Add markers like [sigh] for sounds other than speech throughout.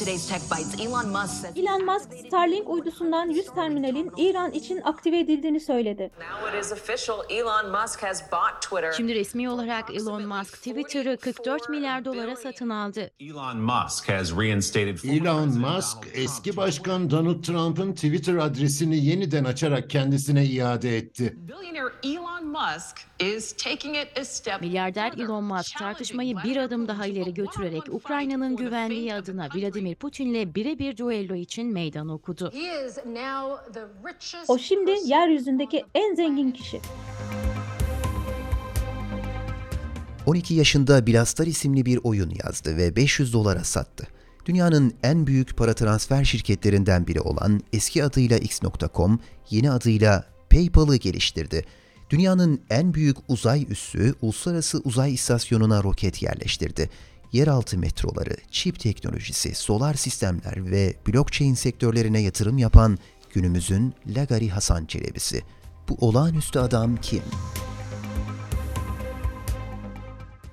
today's Tech Bites, Elon Musk says Elon Musk, Starlink uydusundan 100 terminalin İran için aktive edildiğini söyledi. Now it is official. Elon Musk has bought Twitter. Şimdi resmi olarak Elon Musk Twitter'ı 44 milyar dolara satın aldı. Elon Musk eski başkan Donald Trump'ın Twitter adresini yeniden açarak kendisine iade etti. Billionaire Elon Musk is taking it a step Milyarder Elon Musk tartışmayı bir adım daha ileri götürerek Ukrayna'nın güvenliği adına Vladimir Putin'le birebir düello için meydan okudu. O şimdi yeryüzündeki en zengin kişi. 12 yaşında Bilastar isimli bir oyun yazdı ve 500 dolara sattı. Dünyanın en büyük para transfer şirketlerinden biri olan eski adıyla X.com, yeni adıyla PayPal'ı geliştirdi. Dünyanın en büyük uzay üssü Uluslararası Uzay İstasyonu'na roket yerleştirdi. Yeraltı metroları, çip teknolojisi, solar sistemler ve blockchain sektörlerine yatırım yapan günümüzün Lagari Hasan Çelebi'si. Bu olağanüstü adam kim?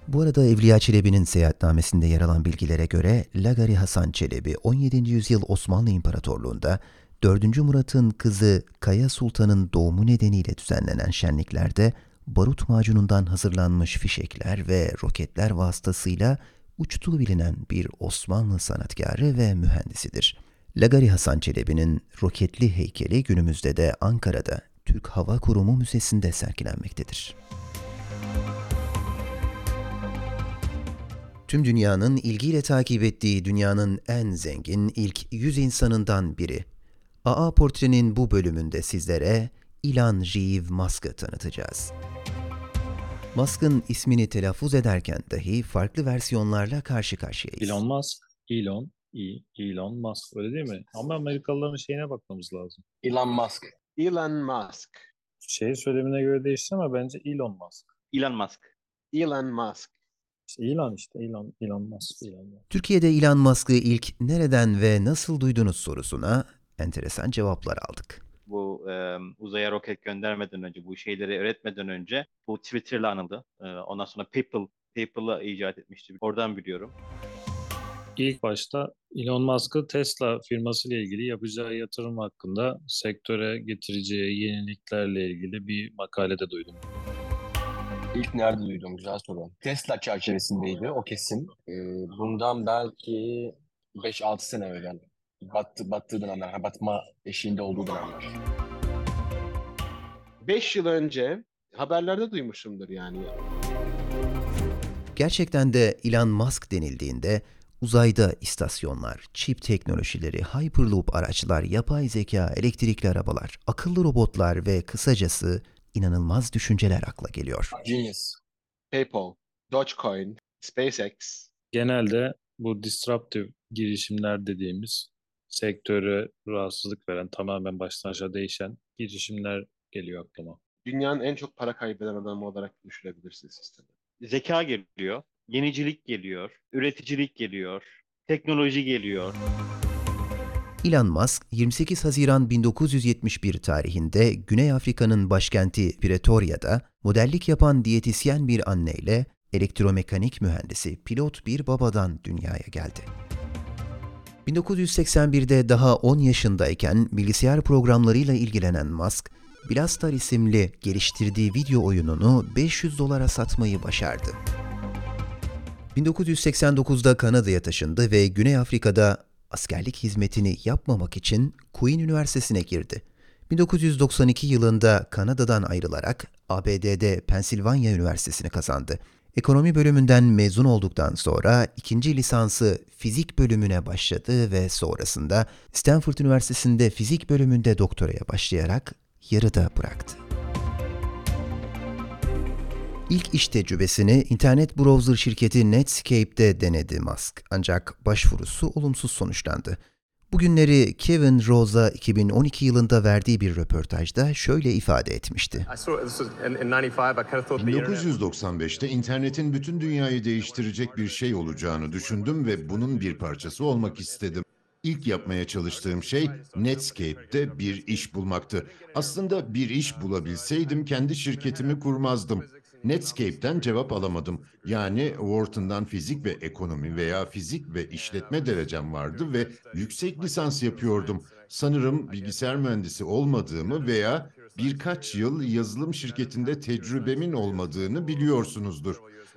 Bu arada Evliya Çelebi'nin seyahatnamesinde yer alan bilgilere göre Lagari Hasan Çelebi 17. yüzyıl Osmanlı İmparatorluğu'nda 4. Murat'ın kızı Kaya Sultan'ın doğumu nedeniyle düzenlenen şenliklerde barut macunundan hazırlanmış fişekler ve roketler vasıtasıyla uçtuğu bilinen bir Osmanlı sanatkarı ve mühendisidir. Lagari Hasan Çelebi'nin roketli heykeli günümüzde de Ankara'da Türk Hava Kurumu Müzesi'nde sergilenmektedir. Tüm dünyanın ilgiyle takip ettiği dünyanın en zengin ilk 100 insanından biri. AA Portre'nin bu bölümünde sizlere Elon Reeve Musk'ı tanıtacağız. Musk'ın ismini telaffuz ederken dahi farklı versiyonlarla karşı karşıyayız. Elon Musk, Elon, E, Elon Musk öyle değil mi? Ama Amerikalıların şeyine bakmamız lazım. Elon Musk. Elon Musk. Şey söylemine göre değişti ama bence Elon Musk. Elon Musk. Elon Musk. İşte Elon işte Elon, Elon Musk, Elon Musk. Türkiye'de Elon Musk'ı ilk nereden ve nasıl duydunuz sorusuna enteresan cevaplar aldık. Bu e, uzaya roket göndermeden önce, bu şeyleri öğretmeden önce bu Twitter'la anıldı. E, ondan sonra People, People'ı icat etmişti. Oradan biliyorum. İlk başta Elon Musk'ı Tesla firmasıyla ilgili yapacağı yatırım hakkında sektöre getireceği yeniliklerle ilgili bir makalede duydum. İlk nerede duydum? Güzel soru. Tesla çerçevesindeydi, o kesin. E, bundan belki 5-6 sene evvel. Battı, battığı dönemler, ha, batma eşiğinde olduğu dönemler. 5 yıl önce haberlerde duymuşumdur yani. Gerçekten de Elon Musk denildiğinde uzayda istasyonlar, çip teknolojileri, Hyperloop araçlar, yapay zeka, elektrikli arabalar, akıllı robotlar ve kısacası inanılmaz düşünceler akla geliyor. Genius. PayPal, Dogecoin, SpaceX. Genelde bu disruptive girişimler dediğimiz sektöre rahatsızlık veren, tamamen baştan aşağı değişen girişimler geliyor aklıma. Dünyanın en çok para kaybeden adamı olarak düşürebilirsiniz sistemi. Zeka geliyor, yenicilik geliyor, üreticilik geliyor, teknoloji geliyor. Elon Musk 28 Haziran 1971 tarihinde Güney Afrika'nın başkenti Pretoria'da modellik yapan diyetisyen bir anneyle elektromekanik mühendisi pilot bir babadan dünyaya geldi. 1981'de daha 10 yaşındayken bilgisayar programlarıyla ilgilenen Musk, Blastar isimli geliştirdiği video oyununu 500 dolara satmayı başardı. 1989'da Kanada'ya taşındı ve Güney Afrika'da askerlik hizmetini yapmamak için Queen Üniversitesi'ne girdi. 1992 yılında Kanada'dan ayrılarak ABD'de Pensilvanya Üniversitesi'ni kazandı. Ekonomi bölümünden mezun olduktan sonra ikinci lisansı fizik bölümüne başladı ve sonrasında Stanford Üniversitesi'nde fizik bölümünde doktoraya başlayarak yarıda bıraktı. İlk iş tecrübesini internet browser şirketi Netscape'de denedi Musk ancak başvurusu olumsuz sonuçlandı. Bugünleri Kevin Rose'a 2012 yılında verdiği bir röportajda şöyle ifade etmişti. 1995'te internetin bütün dünyayı değiştirecek bir şey olacağını düşündüm ve bunun bir parçası olmak istedim. İlk yapmaya çalıştığım şey Netscape'te bir iş bulmaktı. Aslında bir iş bulabilseydim kendi şirketimi kurmazdım. Netscape'den cevap alamadım. Yani Wharton'dan fizik ve ekonomi veya fizik ve işletme derecem vardı ve yüksek lisans yapıyordum. Sanırım bilgisayar mühendisi olmadığımı veya birkaç yıl yazılım şirketinde tecrübemin olmadığını biliyorsunuzdur.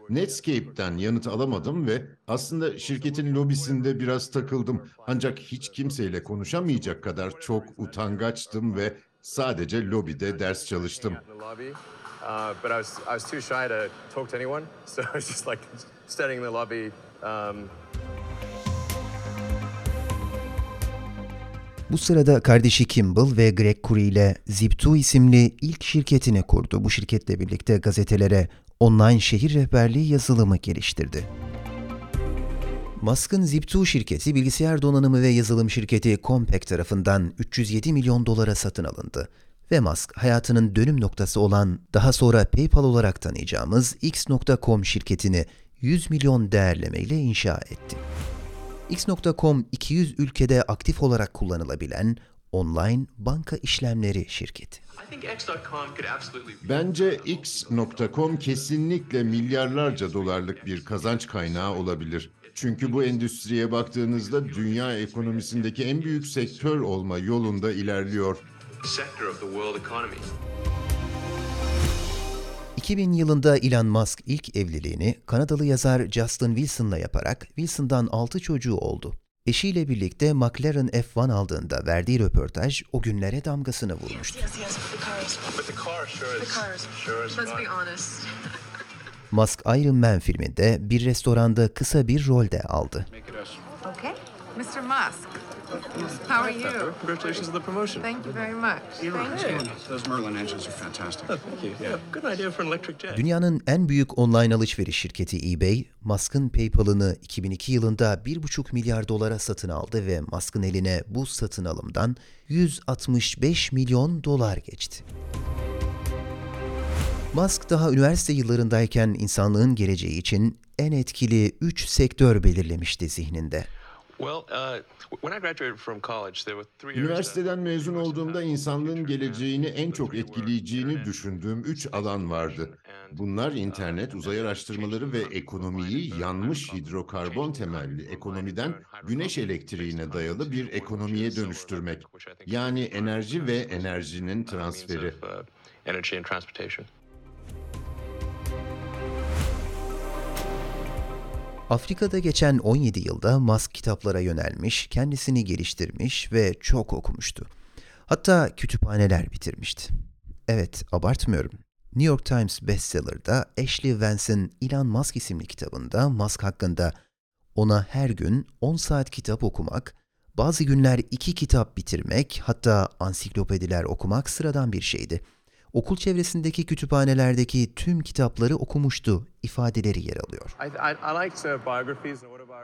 Netscape'den yanıt alamadım ve aslında şirketin lobisinde biraz takıldım. Ancak hiç kimseyle konuşamayacak kadar çok utangaçtım ve sadece lobide ders çalıştım. Uh, but I was I was too shy to talk to anyone, [laughs] so I was just like studying in the lobby. Um, Bu sırada kardeşi Kimball ve Greg Curry ile Zip2 isimli ilk şirketini kurdu. Bu şirketle birlikte gazetelere online şehir rehberliği yazılımı geliştirdi. Musk'ın Zip2 şirketi bilgisayar donanımı ve yazılım şirketi Compaq tarafından 307 milyon dolara satın alındı ve Musk hayatının dönüm noktası olan daha sonra PayPal olarak tanıyacağımız X.com şirketini 100 milyon değerlemeyle inşa etti. X.com 200 ülkede aktif olarak kullanılabilen online banka işlemleri şirketi. Bence X.com kesinlikle milyarlarca dolarlık bir kazanç kaynağı olabilir. Çünkü bu endüstriye baktığınızda dünya ekonomisindeki en büyük sektör olma yolunda ilerliyor. 2000 yılında Elon Musk ilk evliliğini Kanadalı yazar Justin Wilson'la yaparak Wilson'dan 6 çocuğu oldu. Eşiyle birlikte McLaren F1 aldığında verdiği röportaj o günlere damgasını vurmuştu. [laughs] Musk Iron Man filminde bir restoranda kısa bir rolde aldı. Mr. Musk, how are you? congratulations on the promotion. Thank you very much. Thank you. Those Merlin engines are fantastic. Thank you. Yeah, good idea for an electric jet. Dünyanın en büyük online alışveriş şirketi eBay, Musk'ın PayPal'ını 2002 yılında 1,5 milyar dolara satın aldı ve Musk'ın eline bu satın alımdan 165 milyon dolar geçti. Musk daha üniversite yıllarındayken insanlığın geleceği için en etkili 3 sektör belirlemişti zihninde. Üniversiteden mezun olduğumda insanlığın geleceğini en çok etkileyeceğini düşündüğüm üç alan vardı. Bunlar internet, uzay araştırmaları ve ekonomiyi yanmış hidrokarbon temelli ekonomiden güneş elektriğine dayalı bir ekonomiye dönüştürmek. Yani enerji ve enerjinin transferi. Afrika'da geçen 17 yılda Musk kitaplara yönelmiş, kendisini geliştirmiş ve çok okumuştu. Hatta kütüphaneler bitirmişti. Evet, abartmıyorum. New York Times bestseller'da Ashley Vance'in Elon Musk isimli kitabında Musk hakkında ona her gün 10 saat kitap okumak, bazı günler 2 kitap bitirmek, hatta ansiklopediler okumak sıradan bir şeydi. Okul çevresindeki kütüphanelerdeki tüm kitapları okumuştu ifadeleri yer alıyor.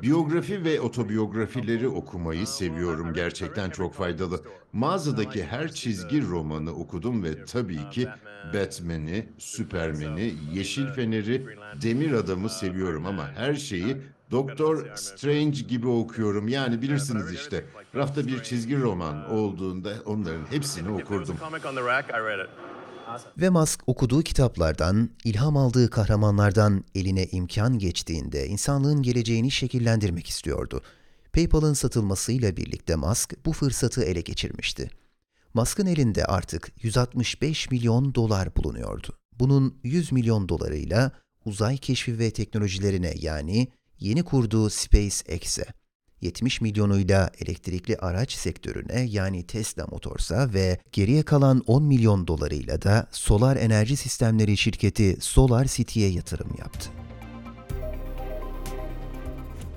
Biyografi ve otobiyografileri okumayı seviyorum. Gerçekten çok faydalı. Mağazadaki her çizgi romanı okudum ve tabii ki Batman'i, Superman'i, Yeşil Fener'i, Demir Adam'ı seviyorum ama her şeyi Doktor Strange gibi okuyorum. Yani bilirsiniz işte. Rafta bir çizgi roman olduğunda onların hepsini okurdum. Ve Musk okuduğu kitaplardan, ilham aldığı kahramanlardan eline imkan geçtiğinde insanlığın geleceğini şekillendirmek istiyordu. PayPal'ın satılmasıyla birlikte Musk bu fırsatı ele geçirmişti. Musk'ın elinde artık 165 milyon dolar bulunuyordu. Bunun 100 milyon dolarıyla uzay keşfi ve teknolojilerine yani yeni kurduğu SpaceX'e, 70 milyonuyla elektrikli araç sektörüne yani Tesla Motors'a ve geriye kalan 10 milyon dolarıyla da solar enerji sistemleri şirketi Solar City'ye yatırım yaptı.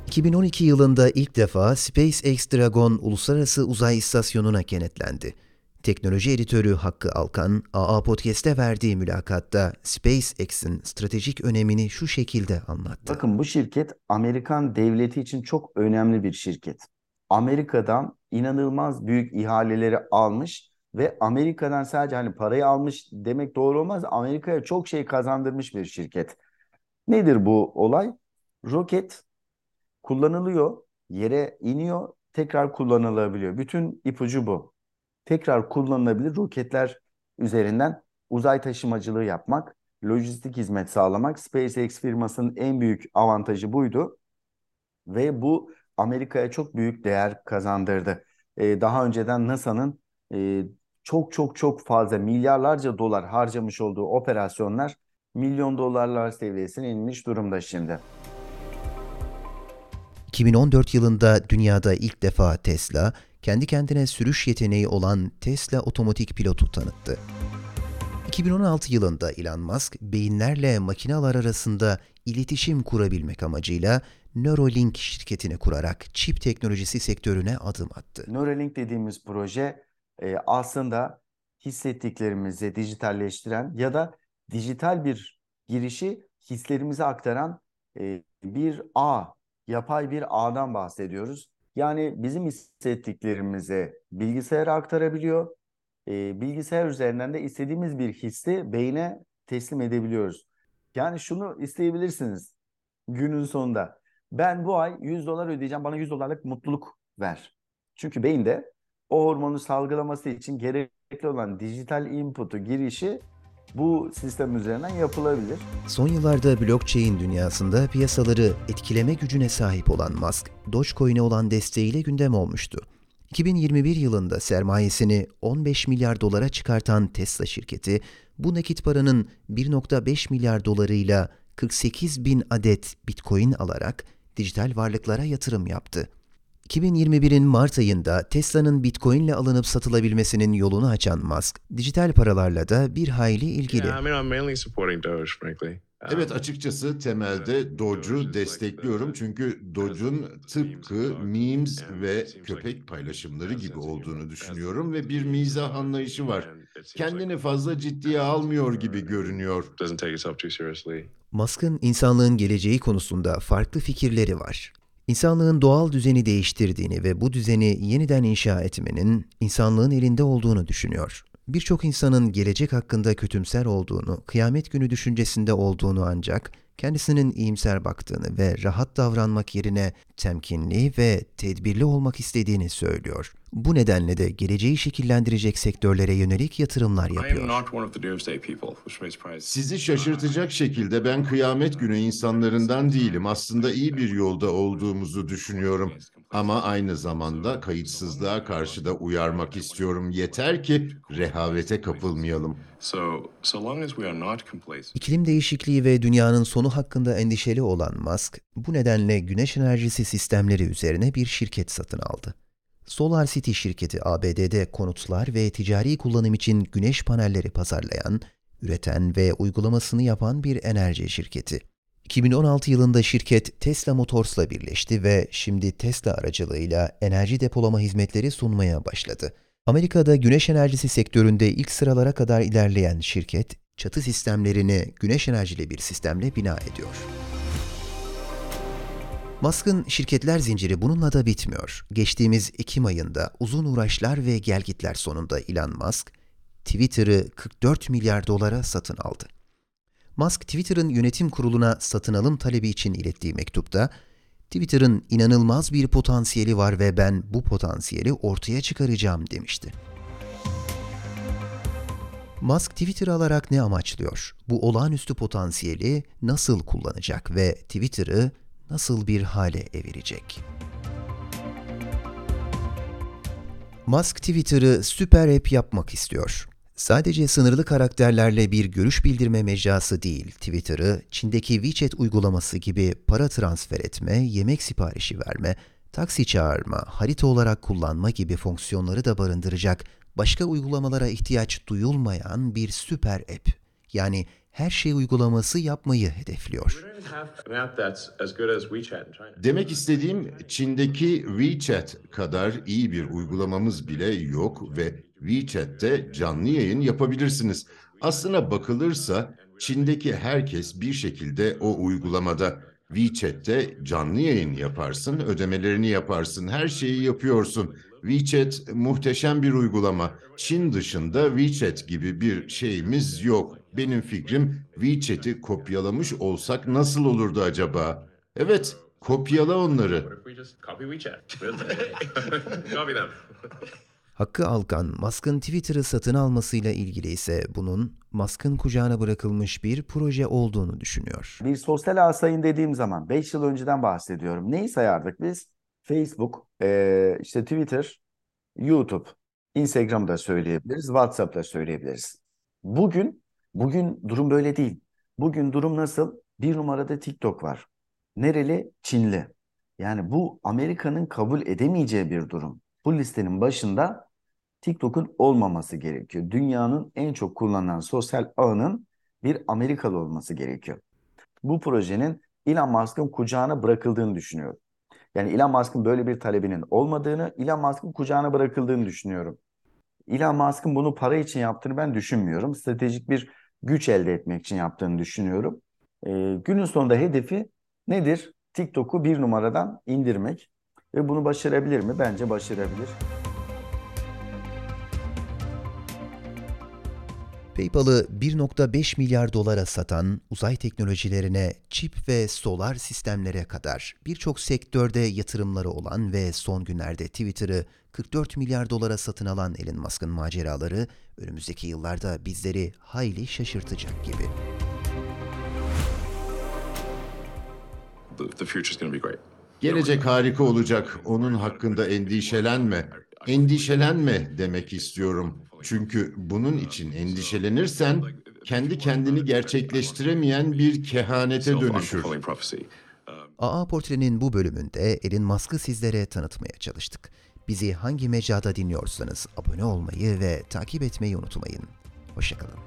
2012 yılında ilk defa SpaceX Dragon Uluslararası Uzay İstasyonu'na kenetlendi. Teknoloji editörü Hakkı Alkan, AA Podcast'te verdiği mülakatta SpaceX'in stratejik önemini şu şekilde anlattı. Bakın bu şirket Amerikan devleti için çok önemli bir şirket. Amerika'dan inanılmaz büyük ihaleleri almış ve Amerika'dan sadece hani parayı almış demek doğru olmaz. Amerika'ya çok şey kazandırmış bir şirket. Nedir bu olay? Roket kullanılıyor, yere iniyor, tekrar kullanılabiliyor. Bütün ipucu bu tekrar kullanılabilir roketler üzerinden uzay taşımacılığı yapmak lojistik hizmet sağlamak. SpaceX firmasının en büyük avantajı buydu. Ve bu Amerika'ya çok büyük değer kazandırdı. Ee, daha önceden NASA'nın e, çok çok çok fazla milyarlarca dolar harcamış olduğu operasyonlar milyon dolarlar seviyesine inmiş durumda şimdi. 2014 yılında dünyada ilk defa Tesla, kendi kendine sürüş yeteneği olan Tesla otomatik pilotu tanıttı. 2016 yılında Elon Musk, beyinlerle makineler arasında iletişim kurabilmek amacıyla Neuralink şirketini kurarak çip teknolojisi sektörüne adım attı. Neuralink dediğimiz proje e, aslında hissettiklerimizi dijitalleştiren ya da dijital bir girişi hislerimize aktaran e, bir ağ, yapay bir ağdan bahsediyoruz. Yani bizim hissettiklerimizi bilgisayara aktarabiliyor. E, bilgisayar üzerinden de istediğimiz bir hissi beyne teslim edebiliyoruz. Yani şunu isteyebilirsiniz günün sonunda. Ben bu ay 100 dolar ödeyeceğim, bana 100 dolarlık mutluluk ver. Çünkü beyinde o hormonu salgılaması için gerekli olan dijital input'u girişi bu sistem üzerinden yapılabilir. Son yıllarda blockchain dünyasında piyasaları etkileme gücüne sahip olan Musk, Dogecoin'e olan desteğiyle gündem olmuştu. 2021 yılında sermayesini 15 milyar dolara çıkartan Tesla şirketi, bu nakit paranın 1.5 milyar dolarıyla 48 bin adet Bitcoin alarak dijital varlıklara yatırım yaptı. 2021'in Mart ayında Tesla'nın Bitcoin ile alınıp satılabilmesinin yolunu açan Musk, dijital paralarla da bir hayli ilgili. Frankly. Evet açıkçası temelde Doge'u destekliyorum çünkü Doge'un tıpkı memes ve köpek paylaşımları gibi olduğunu düşünüyorum ve bir mizah anlayışı var. Kendini fazla ciddiye almıyor gibi görünüyor. Musk'ın insanlığın geleceği konusunda farklı fikirleri var. İnsanlığın doğal düzeni değiştirdiğini ve bu düzeni yeniden inşa etmenin insanlığın elinde olduğunu düşünüyor. Birçok insanın gelecek hakkında kötümser olduğunu, kıyamet günü düşüncesinde olduğunu ancak kendisinin iyimser baktığını ve rahat davranmak yerine temkinli ve tedbirli olmak istediğini söylüyor. Bu nedenle de geleceği şekillendirecek sektörlere yönelik yatırımlar yapıyor. Sizi şaşırtacak şekilde ben kıyamet günü insanlarından değilim. Aslında iyi bir yolda olduğumuzu düşünüyorum. Ama aynı zamanda kayıtsızlığa karşı da uyarmak istiyorum. Yeter ki rehavete kapılmayalım. İklim değişikliği ve dünyanın sonu hakkında endişeli olan Musk, bu nedenle güneş enerjisi sistemleri üzerine bir şirket satın aldı. Solar City şirketi ABD'de konutlar ve ticari kullanım için güneş panelleri pazarlayan, üreten ve uygulamasını yapan bir enerji şirketi. 2016 yılında şirket Tesla Motors'la birleşti ve şimdi Tesla aracılığıyla enerji depolama hizmetleri sunmaya başladı. Amerika'da güneş enerjisi sektöründe ilk sıralara kadar ilerleyen şirket, çatı sistemlerini güneş enerjili bir sistemle bina ediyor. Musk'ın şirketler zinciri bununla da bitmiyor. Geçtiğimiz Ekim ayında uzun uğraşlar ve gelgitler sonunda Elon Musk, Twitter'ı 44 milyar dolara satın aldı. Musk, Twitter'ın yönetim kuruluna satın alım talebi için ilettiği mektupta, Twitter'ın inanılmaz bir potansiyeli var ve ben bu potansiyeli ortaya çıkaracağım demişti. Musk Twitter alarak ne amaçlıyor? Bu olağanüstü potansiyeli nasıl kullanacak ve Twitter'ı nasıl bir hale evirecek? Musk Twitter'ı süper app yapmak istiyor. Sadece sınırlı karakterlerle bir görüş bildirme mecrası değil, Twitter'ı Çin'deki WeChat uygulaması gibi para transfer etme, yemek siparişi verme, taksi çağırma, harita olarak kullanma gibi fonksiyonları da barındıracak başka uygulamalara ihtiyaç duyulmayan bir süper app. Yani her şey uygulaması yapmayı hedefliyor. Demek istediğim Çin'deki WeChat kadar iyi bir uygulamamız bile yok ve WeChat'te canlı yayın yapabilirsiniz. Aslına bakılırsa Çin'deki herkes bir şekilde o uygulamada WeChat'te canlı yayın yaparsın, ödemelerini yaparsın, her şeyi yapıyorsun. WeChat muhteşem bir uygulama. Çin dışında WeChat gibi bir şeyimiz yok. Benim fikrim WeChat'i kopyalamış olsak nasıl olurdu acaba? Evet, kopyala onları. [laughs] Hakkı Alkan, Musk'ın Twitter'ı satın almasıyla ilgili ise bunun Musk'ın kucağına bırakılmış bir proje olduğunu düşünüyor. Bir sosyal ağ sayın dediğim zaman 5 yıl önceden bahsediyorum. Neyi sayardık biz? Facebook, işte Twitter, YouTube, Instagram'da söyleyebiliriz, WhatsApp'ta söyleyebiliriz. Bugün, bugün durum böyle değil. Bugün durum nasıl? Bir numarada TikTok var. Nereli? Çinli. Yani bu Amerika'nın kabul edemeyeceği bir durum. Bu listenin başında TikTok'un olmaması gerekiyor. Dünyanın en çok kullanılan sosyal ağının bir Amerikalı olması gerekiyor. Bu projenin Elon Musk'ın kucağına bırakıldığını düşünüyorum. Yani Elon Musk'ın böyle bir talebinin olmadığını, Elon Musk'ın kucağına bırakıldığını düşünüyorum. Elon Musk'ın bunu para için yaptığını ben düşünmüyorum. Stratejik bir güç elde etmek için yaptığını düşünüyorum. Ee, günün sonunda hedefi nedir? TikTok'u bir numaradan indirmek. Ve bunu başarabilir mi? Bence başarabilir. PayPal'ı 1.5 milyar dolara satan uzay teknolojilerine, çip ve solar sistemlere kadar birçok sektörde yatırımları olan ve son günlerde Twitter'ı 44 milyar dolara satın alan Elon Musk'ın maceraları önümüzdeki yıllarda bizleri hayli şaşırtacak gibi. The, the future's going to be great. Gelecek harika olacak. Onun hakkında endişelenme. Endişelenme demek istiyorum. Çünkü bunun için endişelenirsen kendi kendini gerçekleştiremeyen bir kehanete dönüşür. AA Portre'nin bu bölümünde Elon Musk'ı sizlere tanıtmaya çalıştık. Bizi hangi mecrada dinliyorsanız abone olmayı ve takip etmeyi unutmayın. Hoşçakalın.